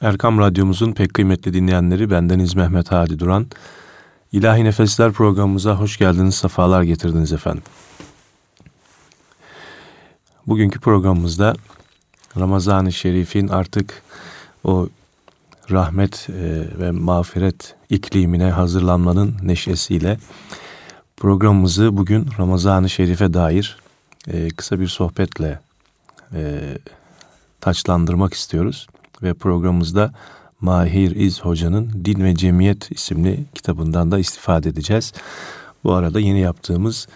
Erkam Radyomuzun pek kıymetli dinleyenleri bendeniz Mehmet Hadi Duran. İlahi Nefesler programımıza hoş geldiniz, sefalar getirdiniz efendim. Bugünkü programımızda Ramazan-ı Şerif'in artık o rahmet e, ve mağfiret iklimine hazırlanmanın neşesiyle programımızı bugün Ramazan-ı Şerif'e dair e, kısa bir sohbetle e, taçlandırmak istiyoruz ve programımızda Mahir İz Hoca'nın Din ve Cemiyet isimli kitabından da istifade edeceğiz. Bu arada yeni yaptığımız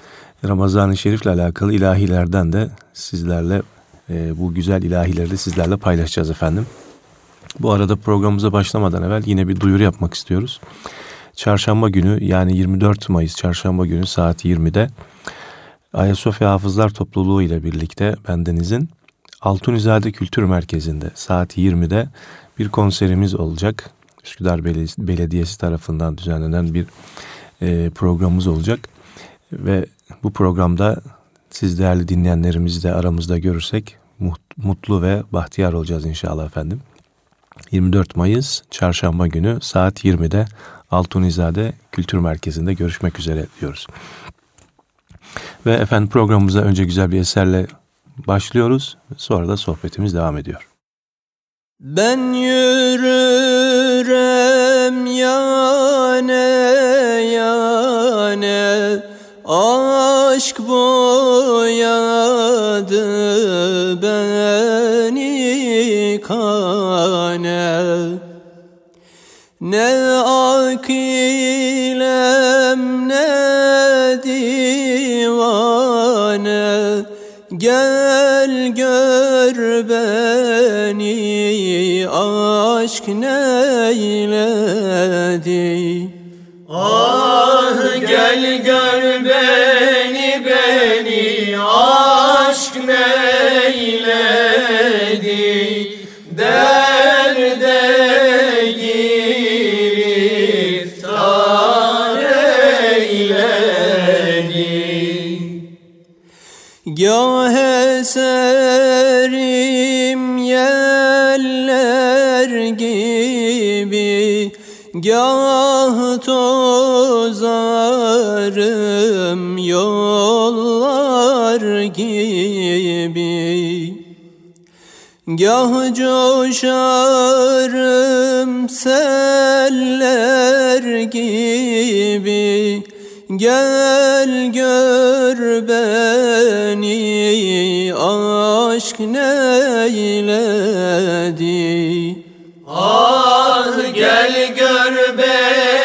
Ramazan-ı Şerif'le alakalı ilahilerden de sizlerle e, bu güzel ilahileri de sizlerle paylaşacağız efendim. Bu arada programımıza başlamadan evvel yine bir duyuru yapmak istiyoruz. Çarşamba günü yani 24 Mayıs çarşamba günü saat 20'de Ayasofya Hafızlar Topluluğu ile birlikte bendenizin Altunizade Kültür Merkezi'nde saat 20'de bir konserimiz olacak. Üsküdar Belediyesi tarafından düzenlenen bir e, programımız olacak. Ve bu programda siz değerli dinleyenlerimizi de aramızda görürsek mutlu ve bahtiyar olacağız inşallah efendim. 24 Mayıs Çarşamba günü saat 20'de Altunizade Kültür Merkezi'nde görüşmek üzere diyoruz. Ve efendim programımıza önce güzel bir eserle başlıyoruz. Sonra da sohbetimiz devam ediyor. Ben yürürem yane yane Aşk boyadı beni kane Ne akilem ne divane Gel gör beni aşk neyledi? Ah gel gör beni beni aşk neyledi? Derde giriftar eyledi. Gah eserim Gah tozarım yollar gibi. Gah coşarım seller gibi. Gel gör beni aşk neyledi Ah gel gör beni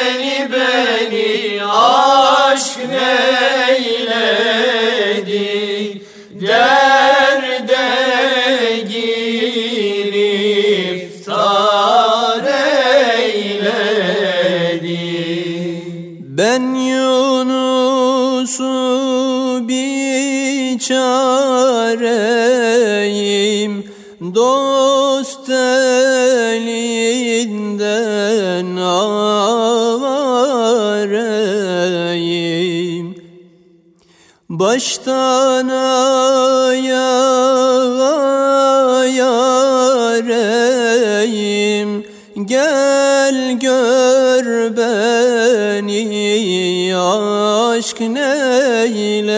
Baştan ayağa yareyim Gel gör beni aşk neyledi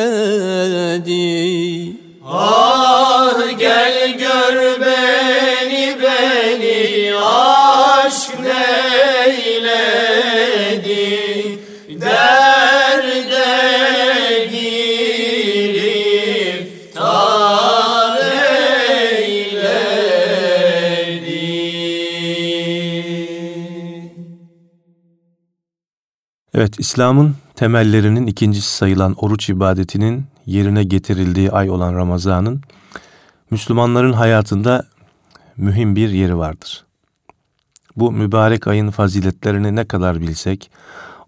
Evet, İslam'ın temellerinin ikincisi sayılan oruç ibadetinin yerine getirildiği ay olan Ramazan'ın Müslümanların hayatında mühim bir yeri vardır. Bu mübarek ayın faziletlerini ne kadar bilsek,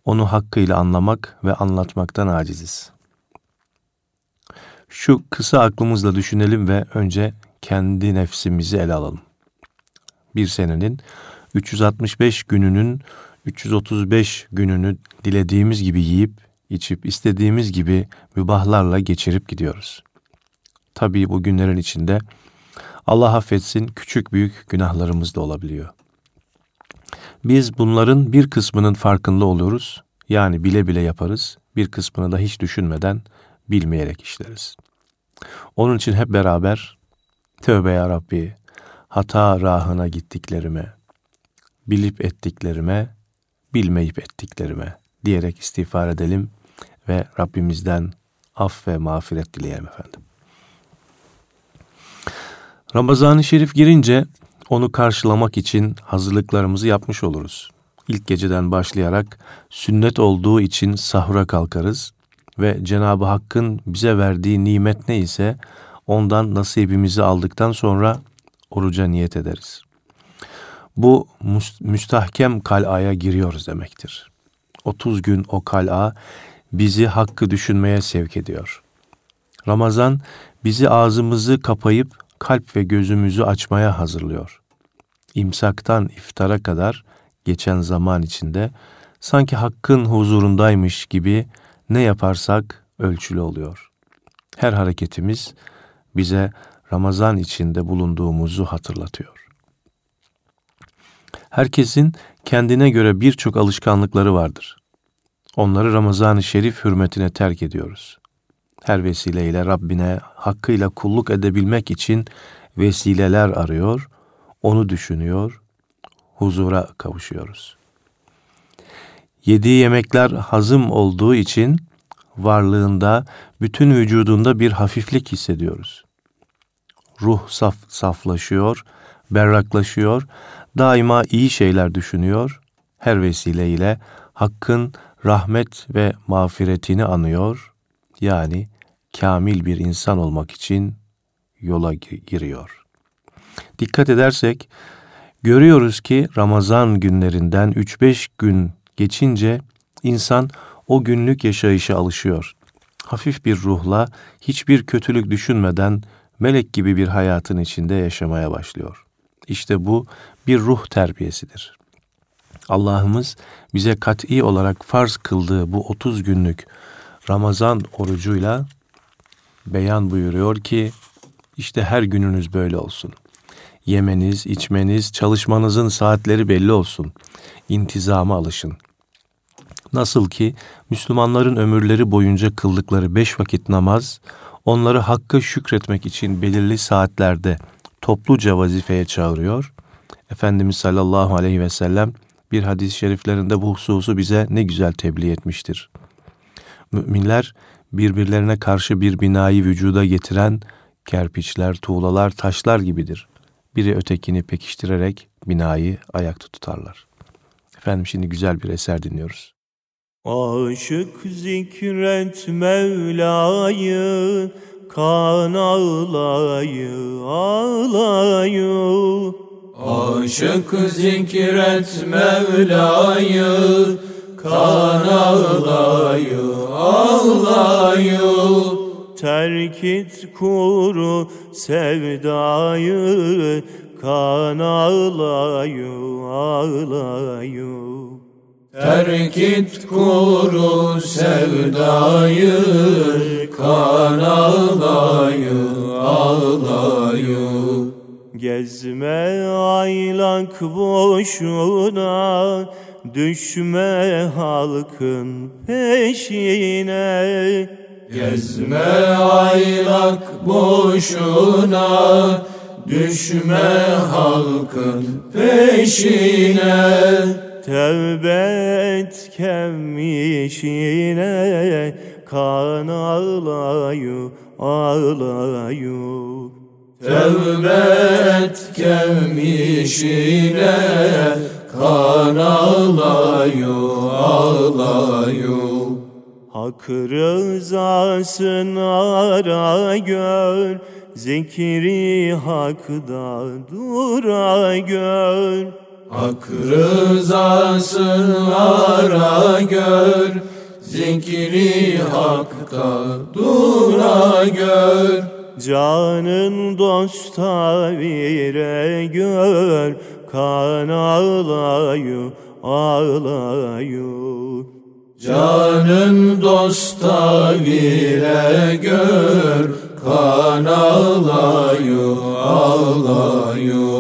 onu hakkıyla anlamak ve anlatmaktan aciziz. Şu kısa aklımızla düşünelim ve önce kendi nefsimizi ele alalım. Bir senenin 365 gününün 335 gününü dilediğimiz gibi yiyip, içip, istediğimiz gibi mübahlarla geçirip gidiyoruz. Tabii bu günlerin içinde Allah affetsin küçük büyük günahlarımız da olabiliyor. Biz bunların bir kısmının farkında oluyoruz. Yani bile bile yaparız. Bir kısmını da hiç düşünmeden bilmeyerek işleriz. Onun için hep beraber tövbe ya Rabbi hata rahına gittiklerime, bilip ettiklerime, bilmeyip ettiklerime diyerek istiğfar edelim ve Rabbimizden af ve mağfiret dileyelim efendim. Ramazan-ı Şerif girince onu karşılamak için hazırlıklarımızı yapmış oluruz. İlk geceden başlayarak sünnet olduğu için sahura kalkarız ve Cenab-ı Hakk'ın bize verdiği nimet neyse ondan nasibimizi aldıktan sonra oruca niyet ederiz. Bu müstahkem kalaya giriyoruz demektir. 30 gün o kal'a bizi hakkı düşünmeye sevk ediyor. Ramazan bizi ağzımızı kapayıp kalp ve gözümüzü açmaya hazırlıyor. İmsaktan iftara kadar geçen zaman içinde sanki hakkın huzurundaymış gibi ne yaparsak ölçülü oluyor. Her hareketimiz bize Ramazan içinde bulunduğumuzu hatırlatıyor. Herkesin kendine göre birçok alışkanlıkları vardır. Onları Ramazan-ı Şerif hürmetine terk ediyoruz. Her vesileyle Rabbine hakkıyla kulluk edebilmek için vesileler arıyor, onu düşünüyor, huzura kavuşuyoruz. Yediği yemekler hazım olduğu için varlığında, bütün vücudunda bir hafiflik hissediyoruz. Ruh saf, saflaşıyor, berraklaşıyor, daima iyi şeyler düşünüyor, her vesileyle Hakk'ın rahmet ve mağfiretini anıyor, yani kamil bir insan olmak için yola giriyor. Dikkat edersek görüyoruz ki Ramazan günlerinden 3-5 gün geçince insan o günlük yaşayışa alışıyor. Hafif bir ruhla hiçbir kötülük düşünmeden melek gibi bir hayatın içinde yaşamaya başlıyor. İşte bu bir ruh terbiyesidir. Allah'ımız bize kat'i olarak farz kıldığı bu 30 günlük Ramazan orucuyla beyan buyuruyor ki işte her gününüz böyle olsun. Yemeniz, içmeniz, çalışmanızın saatleri belli olsun. İntizama alışın. Nasıl ki Müslümanların ömürleri boyunca kıldıkları beş vakit namaz, onları hakkı şükretmek için belirli saatlerde topluca vazifeye çağırıyor. Efendimiz sallallahu aleyhi ve sellem bir hadis-i şeriflerinde bu hususu bize ne güzel tebliğ etmiştir. Müminler birbirlerine karşı bir binayı vücuda getiren kerpiçler, tuğlalar, taşlar gibidir. Biri ötekini pekiştirerek binayı ayakta tutarlar. Efendim şimdi güzel bir eser dinliyoruz. Aşık zikret Mevla'yı, kan ağlayı ağlayı. Aşık zikret Mevla'yı, kan ağlayı ağlayı. Terk et kuru sevdayı, kan ağlayı ağlayı. Terk et kuru sevdayı, kan ağlayı ağlayı. Gezme aylak boşuna, düşme halkın peşine. Gezme aylak boşuna, düşme halkın peşine. Tevbe et kem işine, kan ağlayı ağlayı. Tevbe et kem işine, kan ağlayı ağlayı. Hak rızasını ara gör, zikri hakda dura gör. Hak rızasını ara gör, zikri hakta dura gör. Canın dosta vire gör, kan ağlayı ağlayı. Canın dosta vire gör, kan ağlayı ağlayı.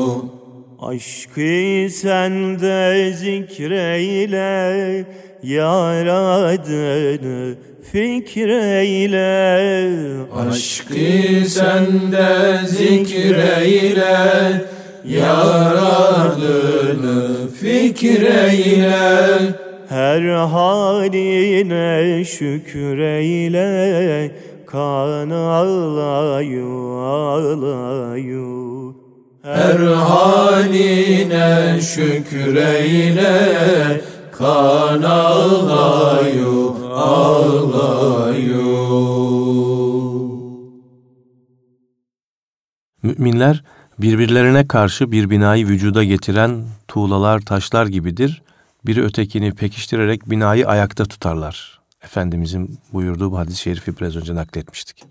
Aşkı sende zikreyle yaradını fikreyle. Aşkı sende zikreyle Yaradını fikreyle. Her haline şükreyle Kan ağlayu ağlayu. Her haline şükreyle Kan ağlayu ağlayu Müminler birbirlerine karşı bir binayı vücuda getiren tuğlalar, taşlar gibidir. Biri ötekini pekiştirerek binayı ayakta tutarlar. Efendimizin buyurduğu bu hadis-i şerifi biraz önce nakletmiştik.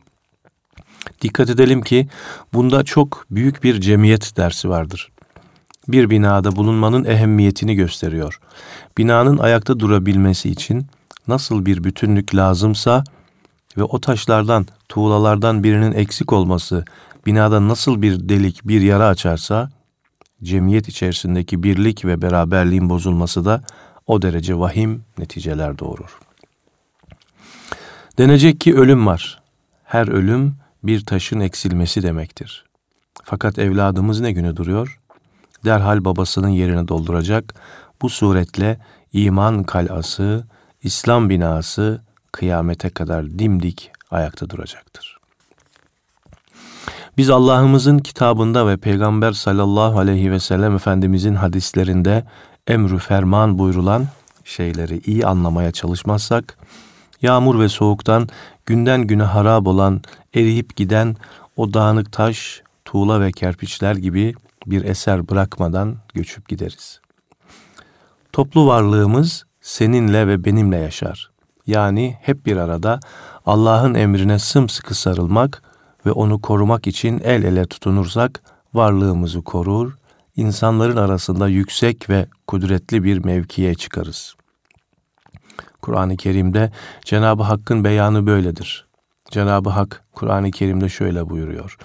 Dikkat edelim ki bunda çok büyük bir cemiyet dersi vardır. Bir binada bulunmanın ehemmiyetini gösteriyor. Binanın ayakta durabilmesi için nasıl bir bütünlük lazımsa ve o taşlardan, tuğlalardan birinin eksik olması binada nasıl bir delik, bir yara açarsa, cemiyet içerisindeki birlik ve beraberliğin bozulması da o derece vahim neticeler doğurur. Denecek ki ölüm var. Her ölüm bir taşın eksilmesi demektir. Fakat evladımız ne günü duruyor? Derhal babasının yerini dolduracak. Bu suretle iman kalası, İslam binası kıyamete kadar dimdik ayakta duracaktır. Biz Allah'ımızın kitabında ve Peygamber sallallahu aleyhi ve sellem Efendimizin hadislerinde emrü ferman buyrulan şeyleri iyi anlamaya çalışmazsak, yağmur ve soğuktan günden güne harap olan, eriyip giden o dağınık taş, tuğla ve kerpiçler gibi bir eser bırakmadan göçüp gideriz. Toplu varlığımız seninle ve benimle yaşar. Yani hep bir arada Allah'ın emrine sımsıkı sarılmak ve onu korumak için el ele tutunursak varlığımızı korur, insanların arasında yüksek ve kudretli bir mevkiye çıkarız. Kur'an-ı Kerim'de Cenab-ı Hakk'ın beyanı böyledir. Cenab-ı Hak Kur'an-ı Kerim'de şöyle buyuruyor.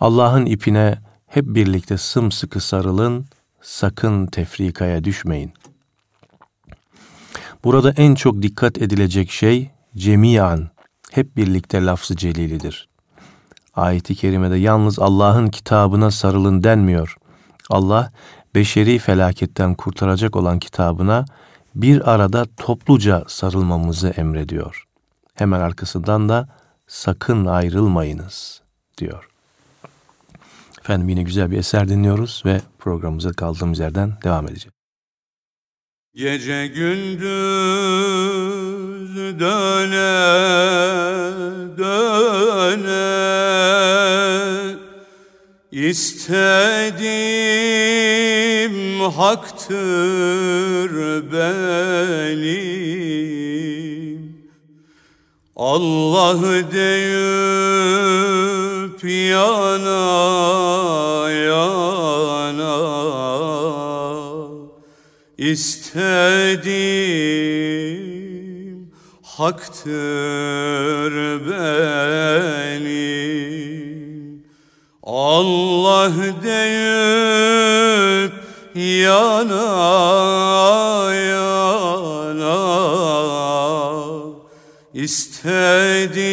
Allah'ın ipine hep birlikte sımsıkı sarılın, sakın tefrikaya düşmeyin. Burada en çok dikkat edilecek şey cemiyan, hep birlikte lafzı celilidir. Ayeti kerimede yalnız Allah'ın kitabına sarılın denmiyor. Allah beşeri felaketten kurtaracak olan kitabına bir arada topluca sarılmamızı emrediyor. Hemen arkasından da sakın ayrılmayınız diyor. Efendim yine güzel bir eser dinliyoruz ve programımıza kaldığımız yerden devam edeceğiz. Gece gündüz döne döne. İstedim haktır benim. Allah deyip yana yana istedim haktır benim. Allah deyip yana yana istedim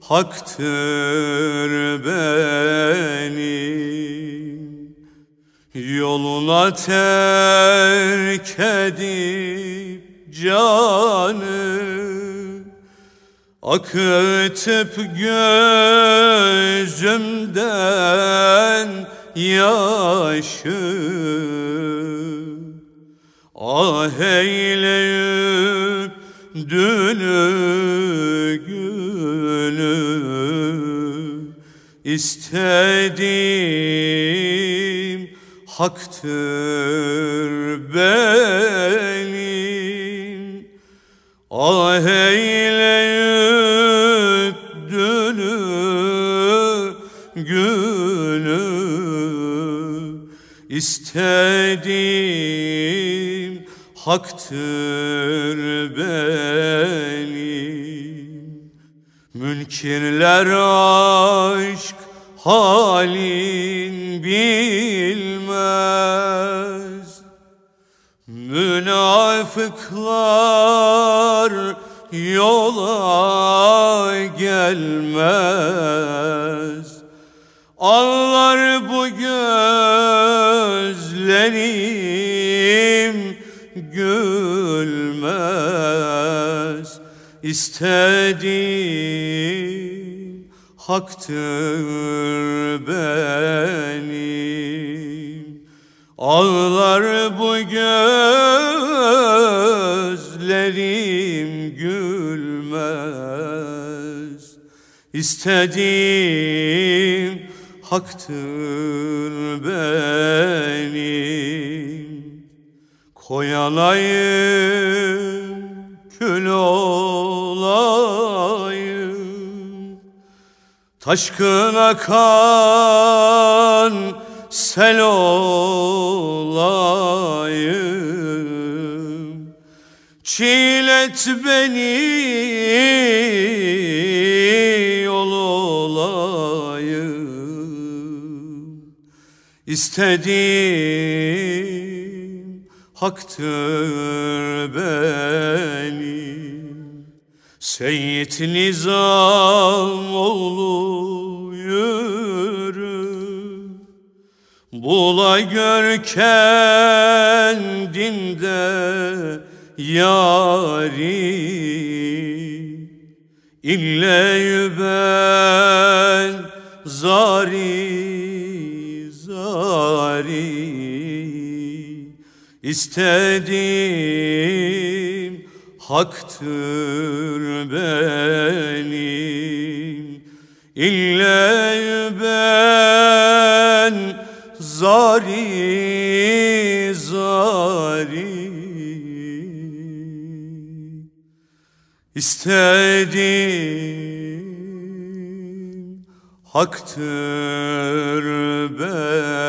haktır benim Yoluna terk edip canı Akıtıp gözümden yaşı. Ah eyleyip dünü günü istedim haktır benim. Ah eyleyip dünü günü istedim haktır benim. Münkirler aşk halin bilmez Münafıklar yola gelmez. Ağlar bu gözlerim gülmez. İstediğim haktır benim Ağlar bu gözlerim gülmez. İstediğim haktır benim. Koyalayım kül olayım. Taşkın akan sel olayım. Çilet beni yol olayım. İstediğim haktır benim Seyyid Nizam oğlu yürü Bula gör kendinde yari. İlle ben zari zari. İstediğim haktır benim. İlle ben zari zari İstediğim haktır benim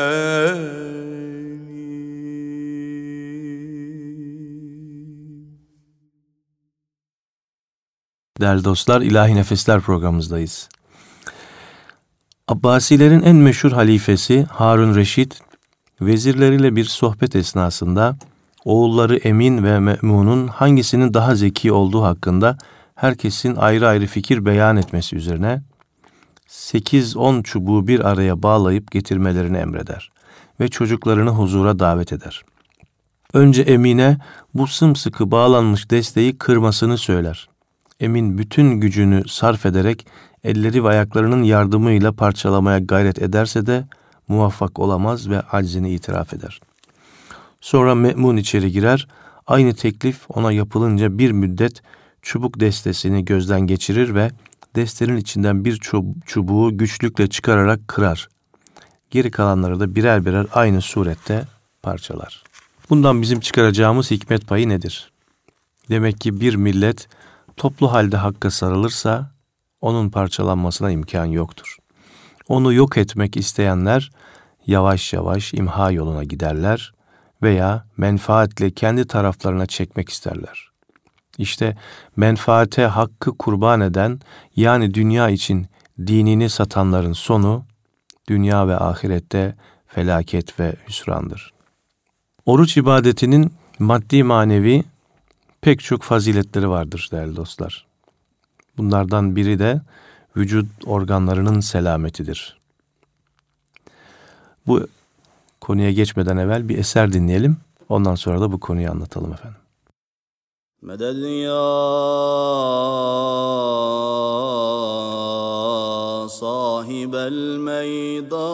Değerli dostlar, İlahi Nefesler programımızdayız. Abbasilerin en meşhur halifesi Harun Reşit, vezirleriyle bir sohbet esnasında oğulları Emin ve Me'mun'un hangisinin daha zeki olduğu hakkında herkesin ayrı ayrı fikir beyan etmesi üzerine 8-10 çubuğu bir araya bağlayıp getirmelerini emreder ve çocuklarını huzura davet eder. Önce Emine bu sımsıkı bağlanmış desteği kırmasını söyler. Emin bütün gücünü sarf ederek elleri ve ayaklarının yardımıyla parçalamaya gayret ederse de muvaffak olamaz ve aczini itiraf eder. Sonra Me'mun içeri girer, aynı teklif ona yapılınca bir müddet çubuk destesini gözden geçirir ve destenin içinden bir çubuğu güçlükle çıkararak kırar. Geri kalanları da birer birer aynı surette parçalar. Bundan bizim çıkaracağımız hikmet payı nedir? Demek ki bir millet toplu halde hakka sarılırsa onun parçalanmasına imkan yoktur. Onu yok etmek isteyenler yavaş yavaş imha yoluna giderler veya menfaatle kendi taraflarına çekmek isterler. İşte menfaate hakkı kurban eden yani dünya için dinini satanların sonu dünya ve ahirette felaket ve hüsrandır. Oruç ibadetinin maddi manevi pek çok faziletleri vardır değerli dostlar. Bunlardan biri de vücut organlarının selametidir. Bu konuya geçmeden evvel bir eser dinleyelim. Ondan sonra da bu konuyu anlatalım efendim. Meded ya sahibel meydan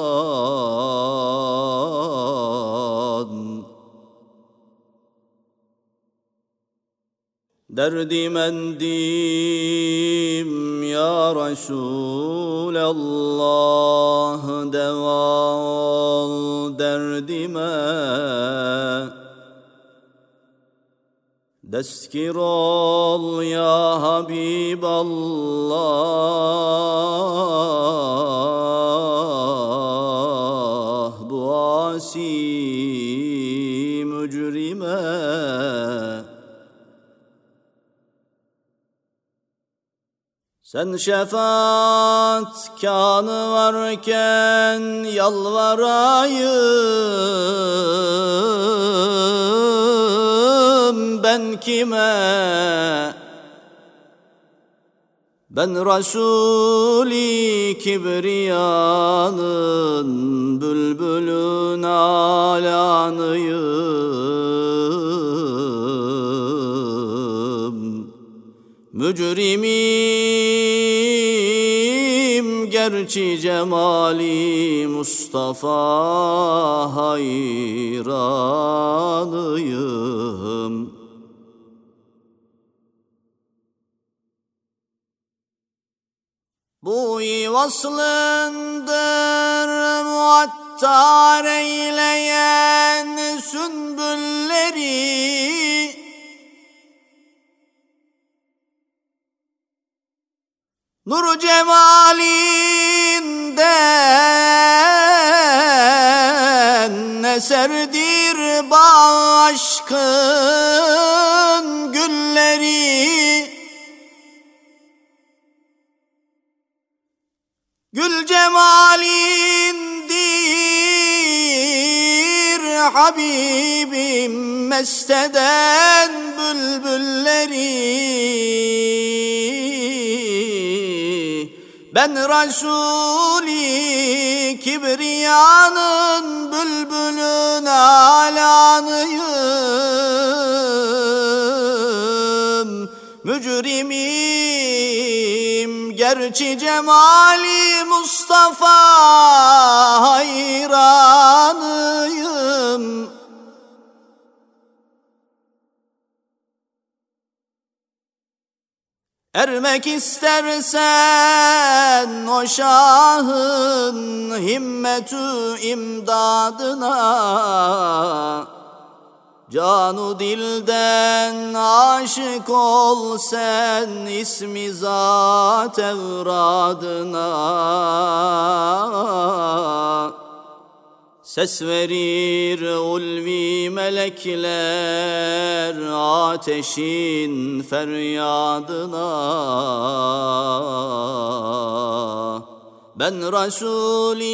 Derdimendim ya Resulallah deva ol derdime. Deskir ol ya Habiballah bu asi mücrime Sen şefaat kanı varken yalvarayım ben kime? Ben Resul-i Kibriya'nın bülbülün alanıyım Mücrimim gerçi cemali Mustafa hayranıyım. Bu vaslındır muattar eyleyen sünbülleri Nur cemalinden eserdir bağ aşkın gülleri? Gül cemalindir Habibim mesteden bülbülleri Ben Resul-i Kibriya'nın bülbülün alanıyım. Mücrimim gerçi cemali Mustafa hayranıyım Ermek istersen o şahın himmetü imdadına Canu dilden aşık ol sen ismi zat evradına Ses verir ulvi melekler ateşin feryadına. Ben Resul-i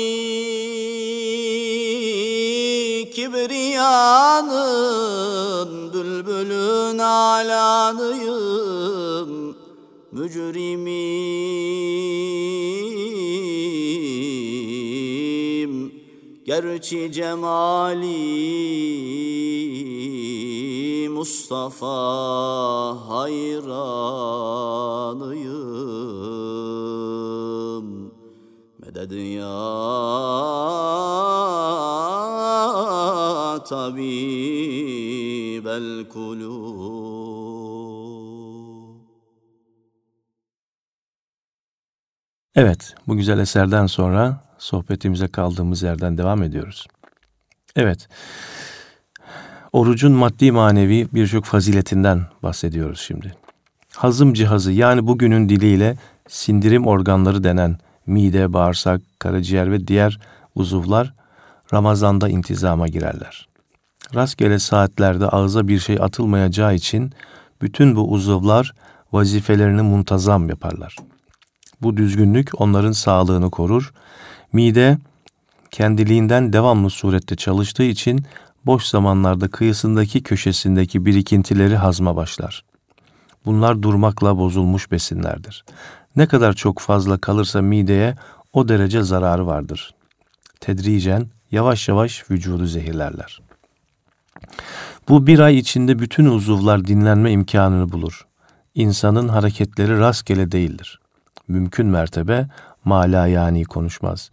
Kibriya'nın bülbülün alanıyım. Mücrimim gerçi cemali Mustafa hayranıyım. Medet ya tabibel kulub. Evet, bu güzel eserden sonra sohbetimize kaldığımız yerden devam ediyoruz. Evet, orucun maddi manevi birçok faziletinden bahsediyoruz şimdi. Hazım cihazı yani bugünün diliyle sindirim organları denen mide, bağırsak, karaciğer ve diğer uzuvlar Ramazan'da intizama girerler. Rastgele saatlerde ağza bir şey atılmayacağı için bütün bu uzuvlar vazifelerini muntazam yaparlar. Bu düzgünlük onların sağlığını korur. Mide kendiliğinden devamlı surette çalıştığı için boş zamanlarda kıyısındaki köşesindeki birikintileri hazma başlar. Bunlar durmakla bozulmuş besinlerdir. Ne kadar çok fazla kalırsa mideye o derece zararı vardır. Tedricen yavaş yavaş vücudu zehirlerler. Bu bir ay içinde bütün uzuvlar dinlenme imkanını bulur. İnsanın hareketleri rastgele değildir. Mümkün mertebe mala yani konuşmaz.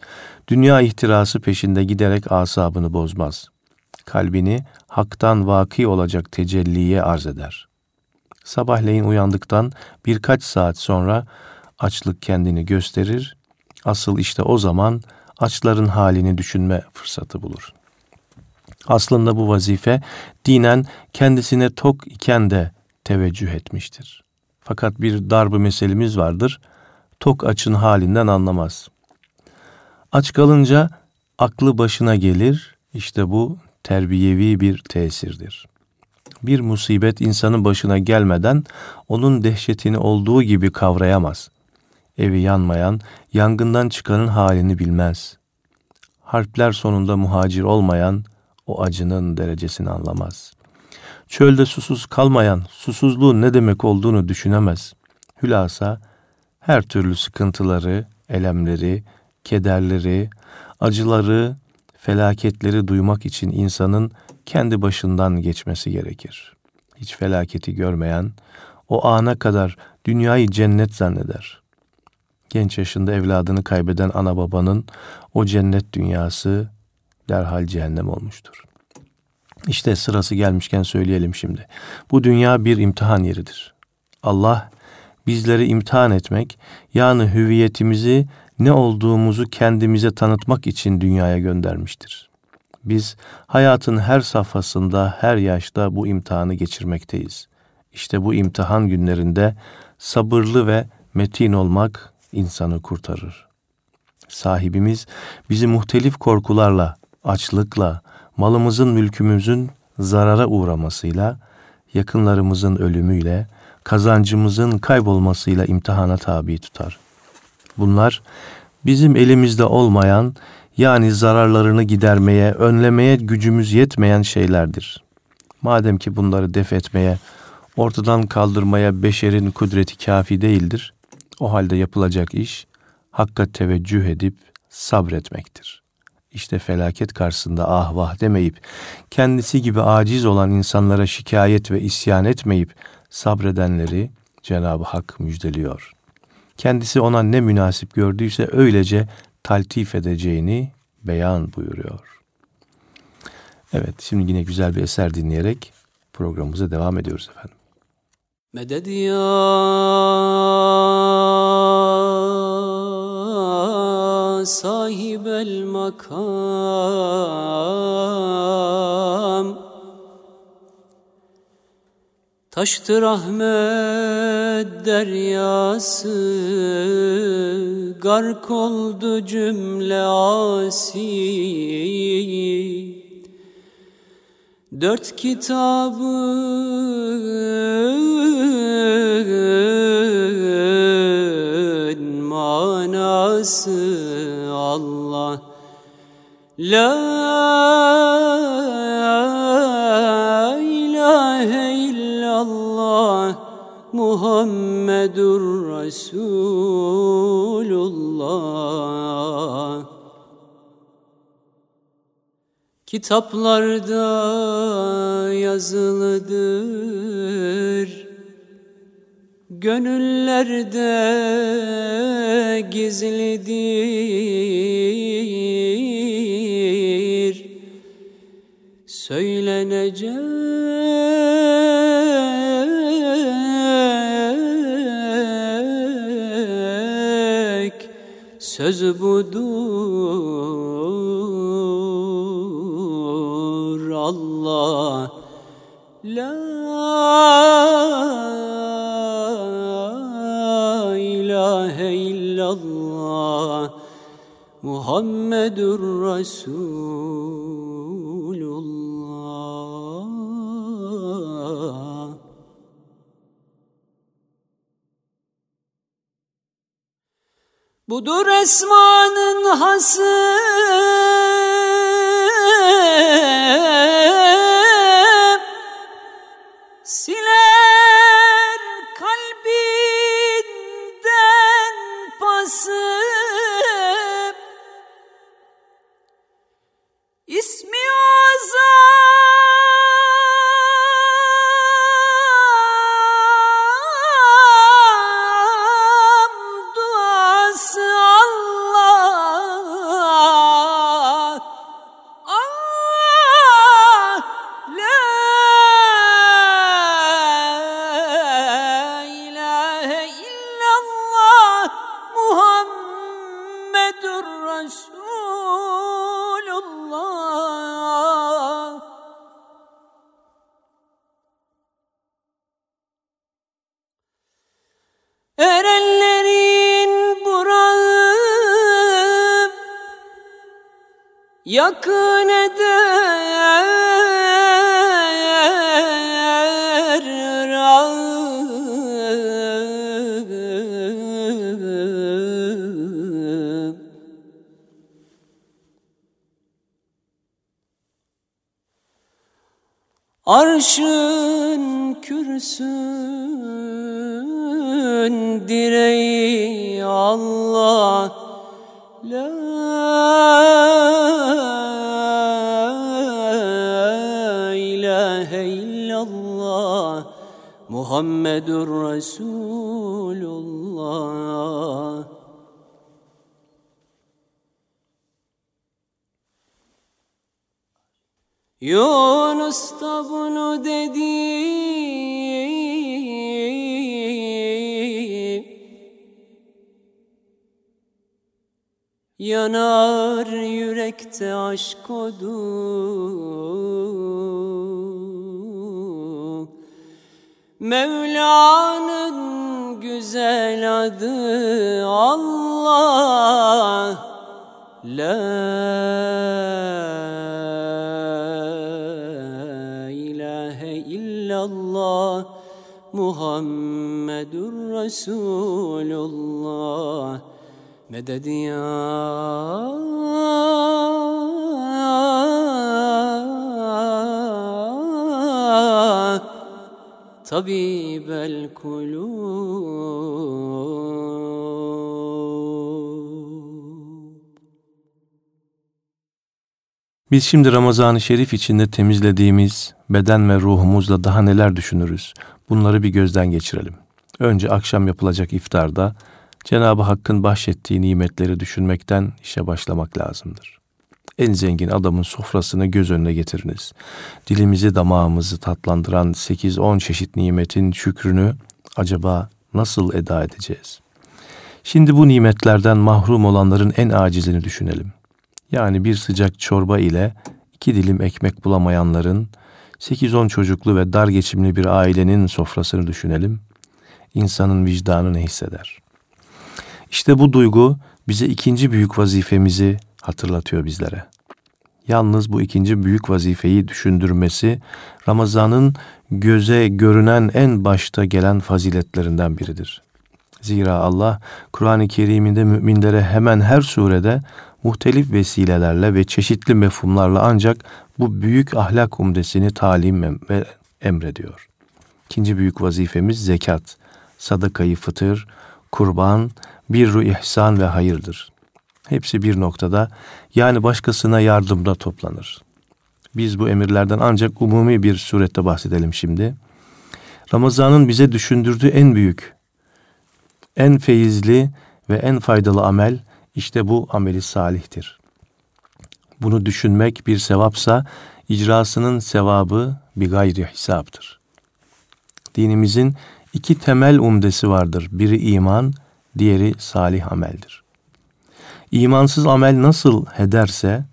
Dünya ihtirası peşinde giderek asabını bozmaz. Kalbini haktan vaki olacak tecelliye arz eder. Sabahleyin uyandıktan birkaç saat sonra açlık kendini gösterir. Asıl işte o zaman açların halini düşünme fırsatı bulur. Aslında bu vazife dinen kendisine tok iken de teveccüh etmiştir. Fakat bir darbe meselemiz vardır. Tok açın halinden anlamaz. Aç kalınca aklı başına gelir. İşte bu terbiyevi bir tesirdir. Bir musibet insanın başına gelmeden onun dehşetini olduğu gibi kavrayamaz. evi yanmayan, yangından çıkanın halini bilmez. Harpler sonunda muhacir olmayan, o acının derecesini anlamaz. Çölde susuz kalmayan, susuzluğun ne demek olduğunu düşünemez. Hülasa, her türlü sıkıntıları, elemleri, kederleri, acıları, felaketleri duymak için insanın kendi başından geçmesi gerekir. Hiç felaketi görmeyen, o ana kadar dünyayı cennet zanneder. Genç yaşında evladını kaybeden ana babanın o cennet dünyası derhal cehennem olmuştur. İşte sırası gelmişken söyleyelim şimdi. Bu dünya bir imtihan yeridir. Allah bizleri imtihan etmek, yani hüviyetimizi, ne olduğumuzu kendimize tanıtmak için dünyaya göndermiştir. Biz hayatın her safhasında, her yaşta bu imtihanı geçirmekteyiz. İşte bu imtihan günlerinde sabırlı ve metin olmak insanı kurtarır. Sahibimiz bizi muhtelif korkularla, açlıkla, malımızın, mülkümüzün zarara uğramasıyla, yakınlarımızın ölümüyle, kazancımızın kaybolmasıyla imtihana tabi tutar. Bunlar bizim elimizde olmayan yani zararlarını gidermeye, önlemeye gücümüz yetmeyen şeylerdir. Madem ki bunları def etmeye, ortadan kaldırmaya beşerin kudreti kafi değildir, o halde yapılacak iş hakka teveccüh edip sabretmektir. İşte felaket karşısında ah vah demeyip, kendisi gibi aciz olan insanlara şikayet ve isyan etmeyip sabredenleri Cenab-ı Hak müjdeliyor. Kendisi ona ne münasip gördüyse öylece taltif edeceğini beyan buyuruyor. Evet, şimdi yine güzel bir eser dinleyerek programımıza devam ediyoruz efendim. Meded ya sahibel makam Taştı rahmet deryası Gark oldu cümle asi. Dört kitabın manası Allah. La Muhammedur Resulullah. Kitaplarda yazılıdır. Gönüllerde gizlidir. Söylenecek söz budur. Allah La ilahe illallah. Muhammedur Resulullah Budur esmanın hası yakın eder Rabbim Arşın kürsün direği Allah. Muhammedur Resulullah. Yunus da bunu dedi. Yanar yürekte aşk odu Mevla'nın güzel adı Allah. La ilahe illallah Muhammedur Resulullah. Meded ya Tabibel kulub Biz şimdi Ramazan-ı Şerif içinde temizlediğimiz beden ve ruhumuzla daha neler düşünürüz? Bunları bir gözden geçirelim. Önce akşam yapılacak iftarda Cenab-ı Hakk'ın bahşettiği nimetleri düşünmekten işe başlamak lazımdır. En zengin adamın sofrasını göz önüne getiriniz. Dilimizi damağımızı tatlandıran 8-10 çeşit nimetin şükrünü acaba nasıl eda edeceğiz? Şimdi bu nimetlerden mahrum olanların en acizini düşünelim. Yani bir sıcak çorba ile iki dilim ekmek bulamayanların, 8-10 çocuklu ve dar geçimli bir ailenin sofrasını düşünelim. İnsanın vicdanı ne hisseder? İşte bu duygu bize ikinci büyük vazifemizi hatırlatıyor bizlere. Yalnız bu ikinci büyük vazifeyi düşündürmesi Ramazan'ın göze görünen en başta gelen faziletlerinden biridir. Zira Allah Kur'an-ı Kerim'inde müminlere hemen her surede muhtelif vesilelerle ve çeşitli mefhumlarla ancak bu büyük ahlak umdesini talim ve emrediyor. İkinci büyük vazifemiz zekat, sadakayı fıtır, kurban, birru ihsan ve hayırdır. Hepsi bir noktada yani başkasına yardımda toplanır. Biz bu emirlerden ancak umumi bir surette bahsedelim şimdi. Ramazan'ın bize düşündürdüğü en büyük, en feyizli ve en faydalı amel işte bu ameli salihtir. Bunu düşünmek bir sevapsa icrasının sevabı bir gayri hesaptır. Dinimizin iki temel umdesi vardır. Biri iman, diğeri salih ameldir. İmansız amel nasıl ederse,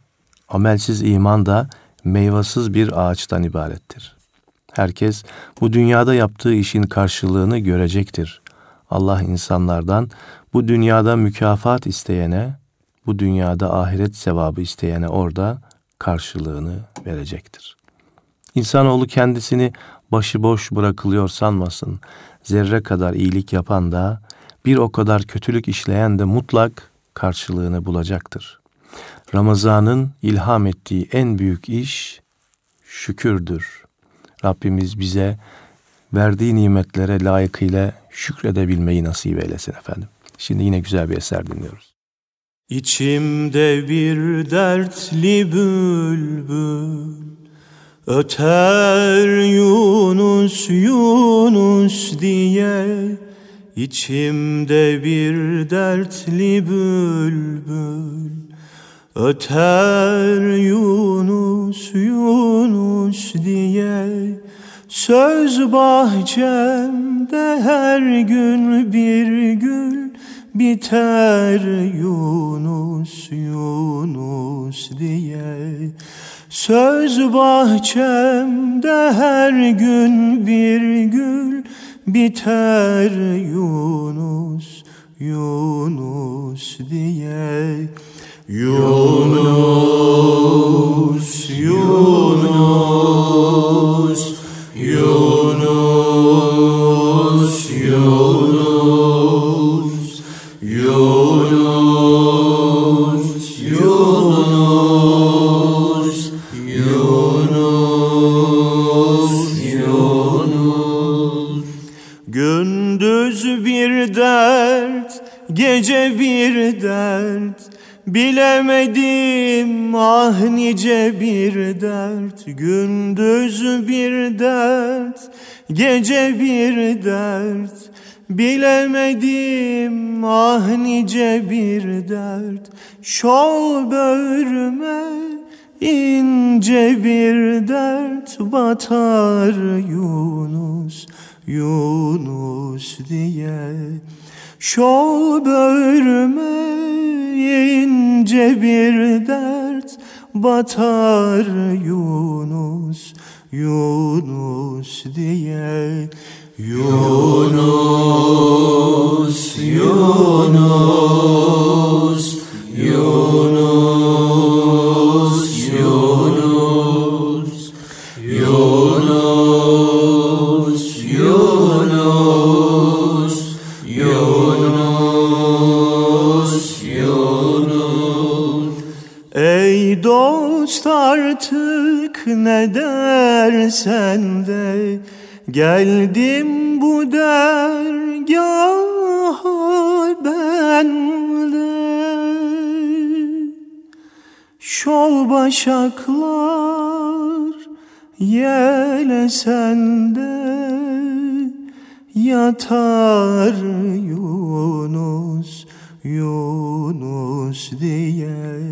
amelsiz iman da meyvasız bir ağaçtan ibarettir. Herkes bu dünyada yaptığı işin karşılığını görecektir. Allah insanlardan bu dünyada mükafat isteyene, bu dünyada ahiret sevabı isteyene orada karşılığını verecektir. İnsanoğlu kendisini başıboş bırakılıyor sanmasın. Zerre kadar iyilik yapan da bir o kadar kötülük işleyen de mutlak karşılığını bulacaktır. Ramazan'ın ilham ettiği en büyük iş şükürdür. Rabbimiz bize verdiği nimetlere layıkıyla şükredebilmeyi nasip eylesin efendim. Şimdi yine güzel bir eser dinliyoruz. İçimde bir dertli bülbül Öter Yunus Yunus diye İçimde bir dertli bülbül Öter Yunus Yunus diye Söz bahçemde her gün bir gül Biter Yunus Yunus diye. Söz bahçemde her gün bir gül Biter Yunus Yunus diye. Yunus Yunus Yunus Yunus Bilemedim ah nice bir dert Gündüz bir dert Gece bir dert. Bilemedim ah nice bir dert Şol böğrüme ince bir dert Batar Yunus Yunus diye Şol böğrüme ince bir dert Batar Yunus Yunus diye. Yunus Yunus Yunus artık ne dersen de Geldim bu dergaha ben de. Şol başaklar yelesen de Yatar Yunus, Yunus diye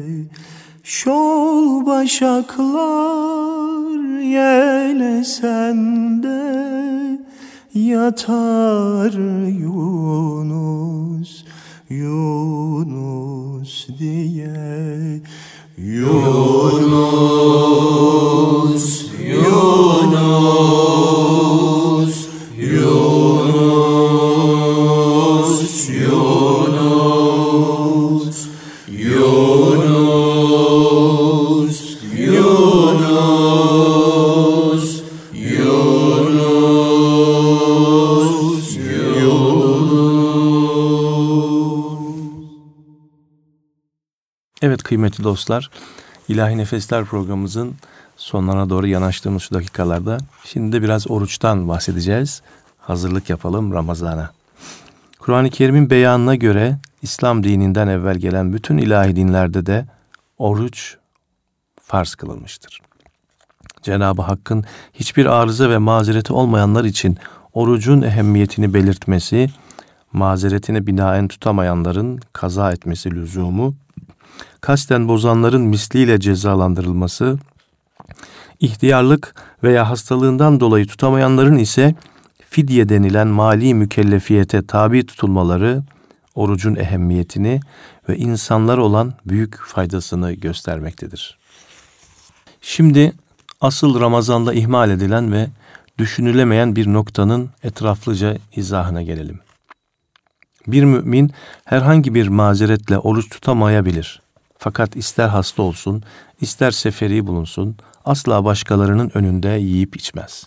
Şol başaklar yelesen de Yatar Yunus, Yunus diye. Yunus, Yunus, kıymetli dostlar, İlahi Nefesler programımızın sonlarına doğru yanaştığımız şu dakikalarda şimdi de biraz oruçtan bahsedeceğiz. Hazırlık yapalım Ramazan'a. Kur'an-ı Kerim'in beyanına göre İslam dininden evvel gelen bütün ilahi dinlerde de oruç farz kılınmıştır. Cenab-ı Hakk'ın hiçbir arıza ve mazereti olmayanlar için orucun ehemmiyetini belirtmesi, mazeretine binaen tutamayanların kaza etmesi lüzumu, kasten bozanların misliyle cezalandırılması, ihtiyarlık veya hastalığından dolayı tutamayanların ise fidye denilen mali mükellefiyete tabi tutulmaları, orucun ehemmiyetini ve insanlar olan büyük faydasını göstermektedir. Şimdi asıl Ramazan'da ihmal edilen ve düşünülemeyen bir noktanın etraflıca izahına gelelim. Bir mümin herhangi bir mazeretle oruç tutamayabilir. Fakat ister hasta olsun, ister seferi bulunsun, asla başkalarının önünde yiyip içmez.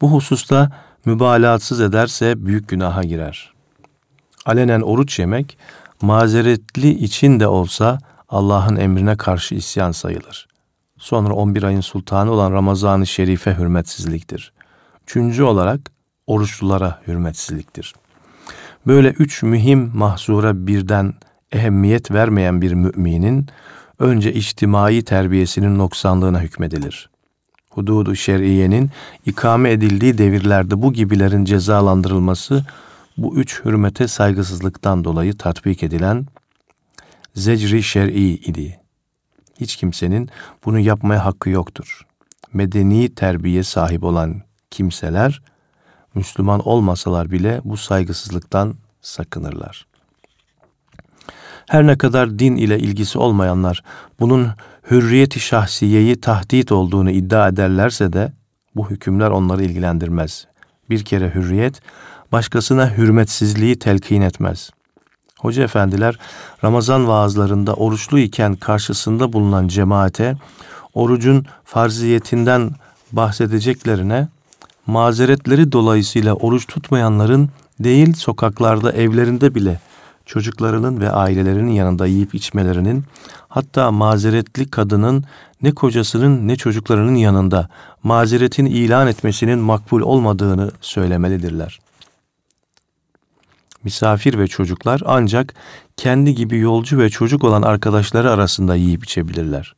Bu hususta mübalağatsız ederse büyük günaha girer. Alenen oruç yemek, mazeretli için de olsa Allah'ın emrine karşı isyan sayılır. Sonra 11 ayın sultanı olan Ramazan-ı Şerif'e hürmetsizliktir. Üçüncü olarak oruçlulara hürmetsizliktir. Böyle üç mühim mahzura birden ehemmiyet vermeyen bir müminin önce içtimai terbiyesinin noksanlığına hükmedilir. Hududu şer'iyenin ikame edildiği devirlerde bu gibilerin cezalandırılması bu üç hürmete saygısızlıktan dolayı tatbik edilen zecri şer'i idi. Hiç kimsenin bunu yapmaya hakkı yoktur. Medeni terbiye sahip olan kimseler Müslüman olmasalar bile bu saygısızlıktan sakınırlar. Her ne kadar din ile ilgisi olmayanlar bunun hürriyeti şahsiyeyi tahdit olduğunu iddia ederlerse de bu hükümler onları ilgilendirmez. Bir kere hürriyet başkasına hürmetsizliği telkin etmez. Hoca efendiler Ramazan vaazlarında oruçlu iken karşısında bulunan cemaate orucun farziyetinden bahsedeceklerine mazeretleri dolayısıyla oruç tutmayanların değil sokaklarda evlerinde bile çocuklarının ve ailelerinin yanında yiyip içmelerinin hatta mazeretli kadının ne kocasının ne çocuklarının yanında mazeretin ilan etmesinin makbul olmadığını söylemelidirler. misafir ve çocuklar ancak kendi gibi yolcu ve çocuk olan arkadaşları arasında yiyip içebilirler.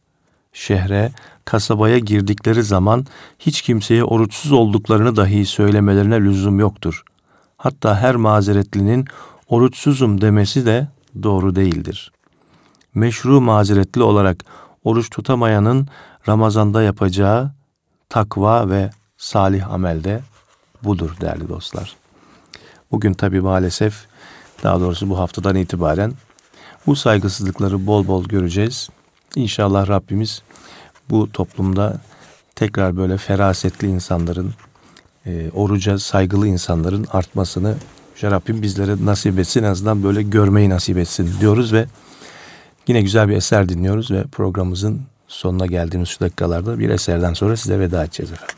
Şehre, kasabaya girdikleri zaman hiç kimseye oruçsuz olduklarını dahi söylemelerine lüzum yoktur. Hatta her mazeretlinin oruçsuzum demesi de doğru değildir. Meşru mazeretli olarak oruç tutamayanın Ramazanda yapacağı takva ve salih amelde budur değerli dostlar. Bugün tabi maalesef daha doğrusu bu haftadan itibaren bu saygısızlıkları bol bol göreceğiz. İnşallah Rabbimiz bu toplumda tekrar böyle ferasetli insanların, e, oruca saygılı insanların artmasını Yüce Rabbim bizlere nasip etsin. En azından böyle görmeyi nasip etsin diyoruz ve yine güzel bir eser dinliyoruz ve programımızın sonuna geldiğimiz şu dakikalarda bir eserden sonra size veda edeceğiz efendim.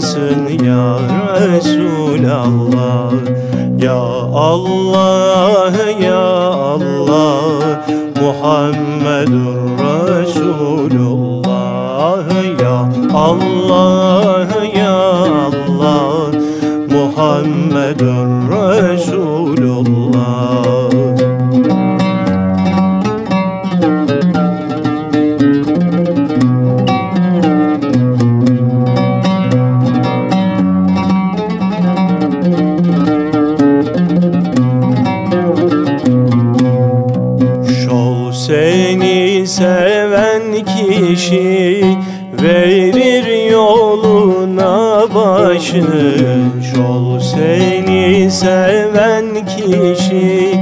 sensin ya Resulallah. Ya Allah ya Allah Muhammedur Verir yoluna başını Şol seni seven kişi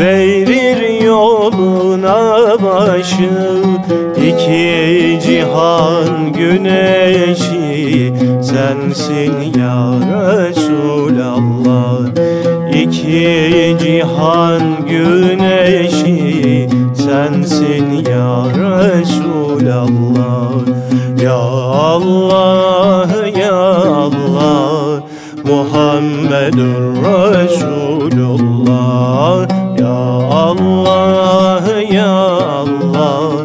Verir yoluna başını İki cihan güneşi Sensin ya Resulallah. İki cihan güneşi Sensin ya Resulallah. Allah ya Allah Muhammedur Resulullah. Ya Allah ya Allah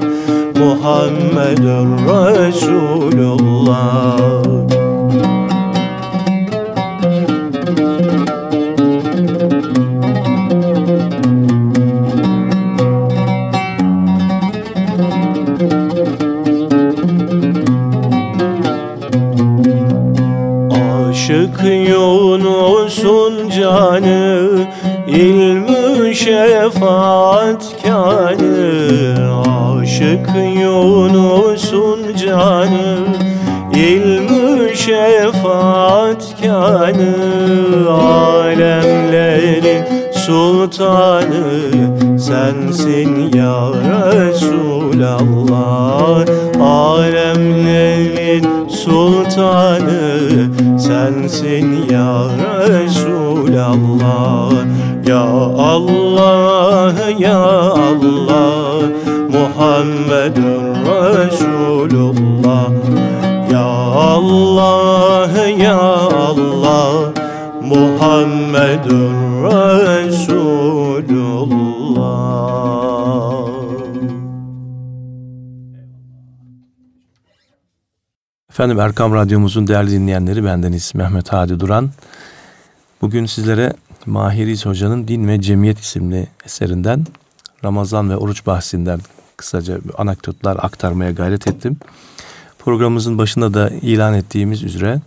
Muhammedur Resul şefaatkarı Aşık Yunus'un canı ilmü şefaatkarı Alemlerin sultanı sensin ya Resulallah. Alemlerin sultanı sensin ya Resulallah Ya Allah ya Allah Muhammedun Resulullah Ya Allah ya Allah Muhammedun Resulullah Efendim Erkam Radyomuzun değerli dinleyenleri bendeniz Mehmet Hadi Duran. Bugün sizlere Mahiriz Hoca'nın Din ve Cemiyet isimli eserinden Ramazan ve oruç bahsinden kısaca anekdotlar aktarmaya gayret ettim. Programımızın başında da ilan ettiğimiz üzere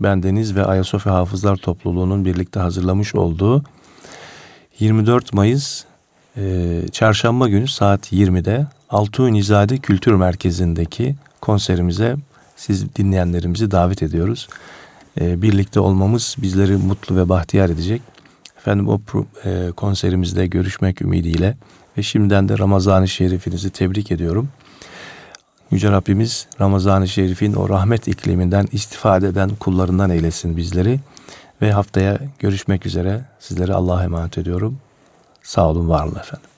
bendeniz ve Ayasofya Hafızlar Topluluğu'nun birlikte hazırlamış olduğu 24 Mayıs e, Çarşamba günü saat 20'de Altunizaade Kültür Merkezi'ndeki konserimize siz dinleyenlerimizi davet ediyoruz. E, birlikte olmamız bizleri mutlu ve bahtiyar edecek. Efendim o e, konserimizde görüşmek ümidiyle ve şimdiden de Ramazan-ı Şerifinizi tebrik ediyorum. Yüce Rabbimiz Ramazan-ı Şerif'in o rahmet ikliminden istifade eden kullarından eylesin bizleri. Ve haftaya görüşmek üzere sizlere Allah'a emanet ediyorum. Sağ olun, var olun efendim.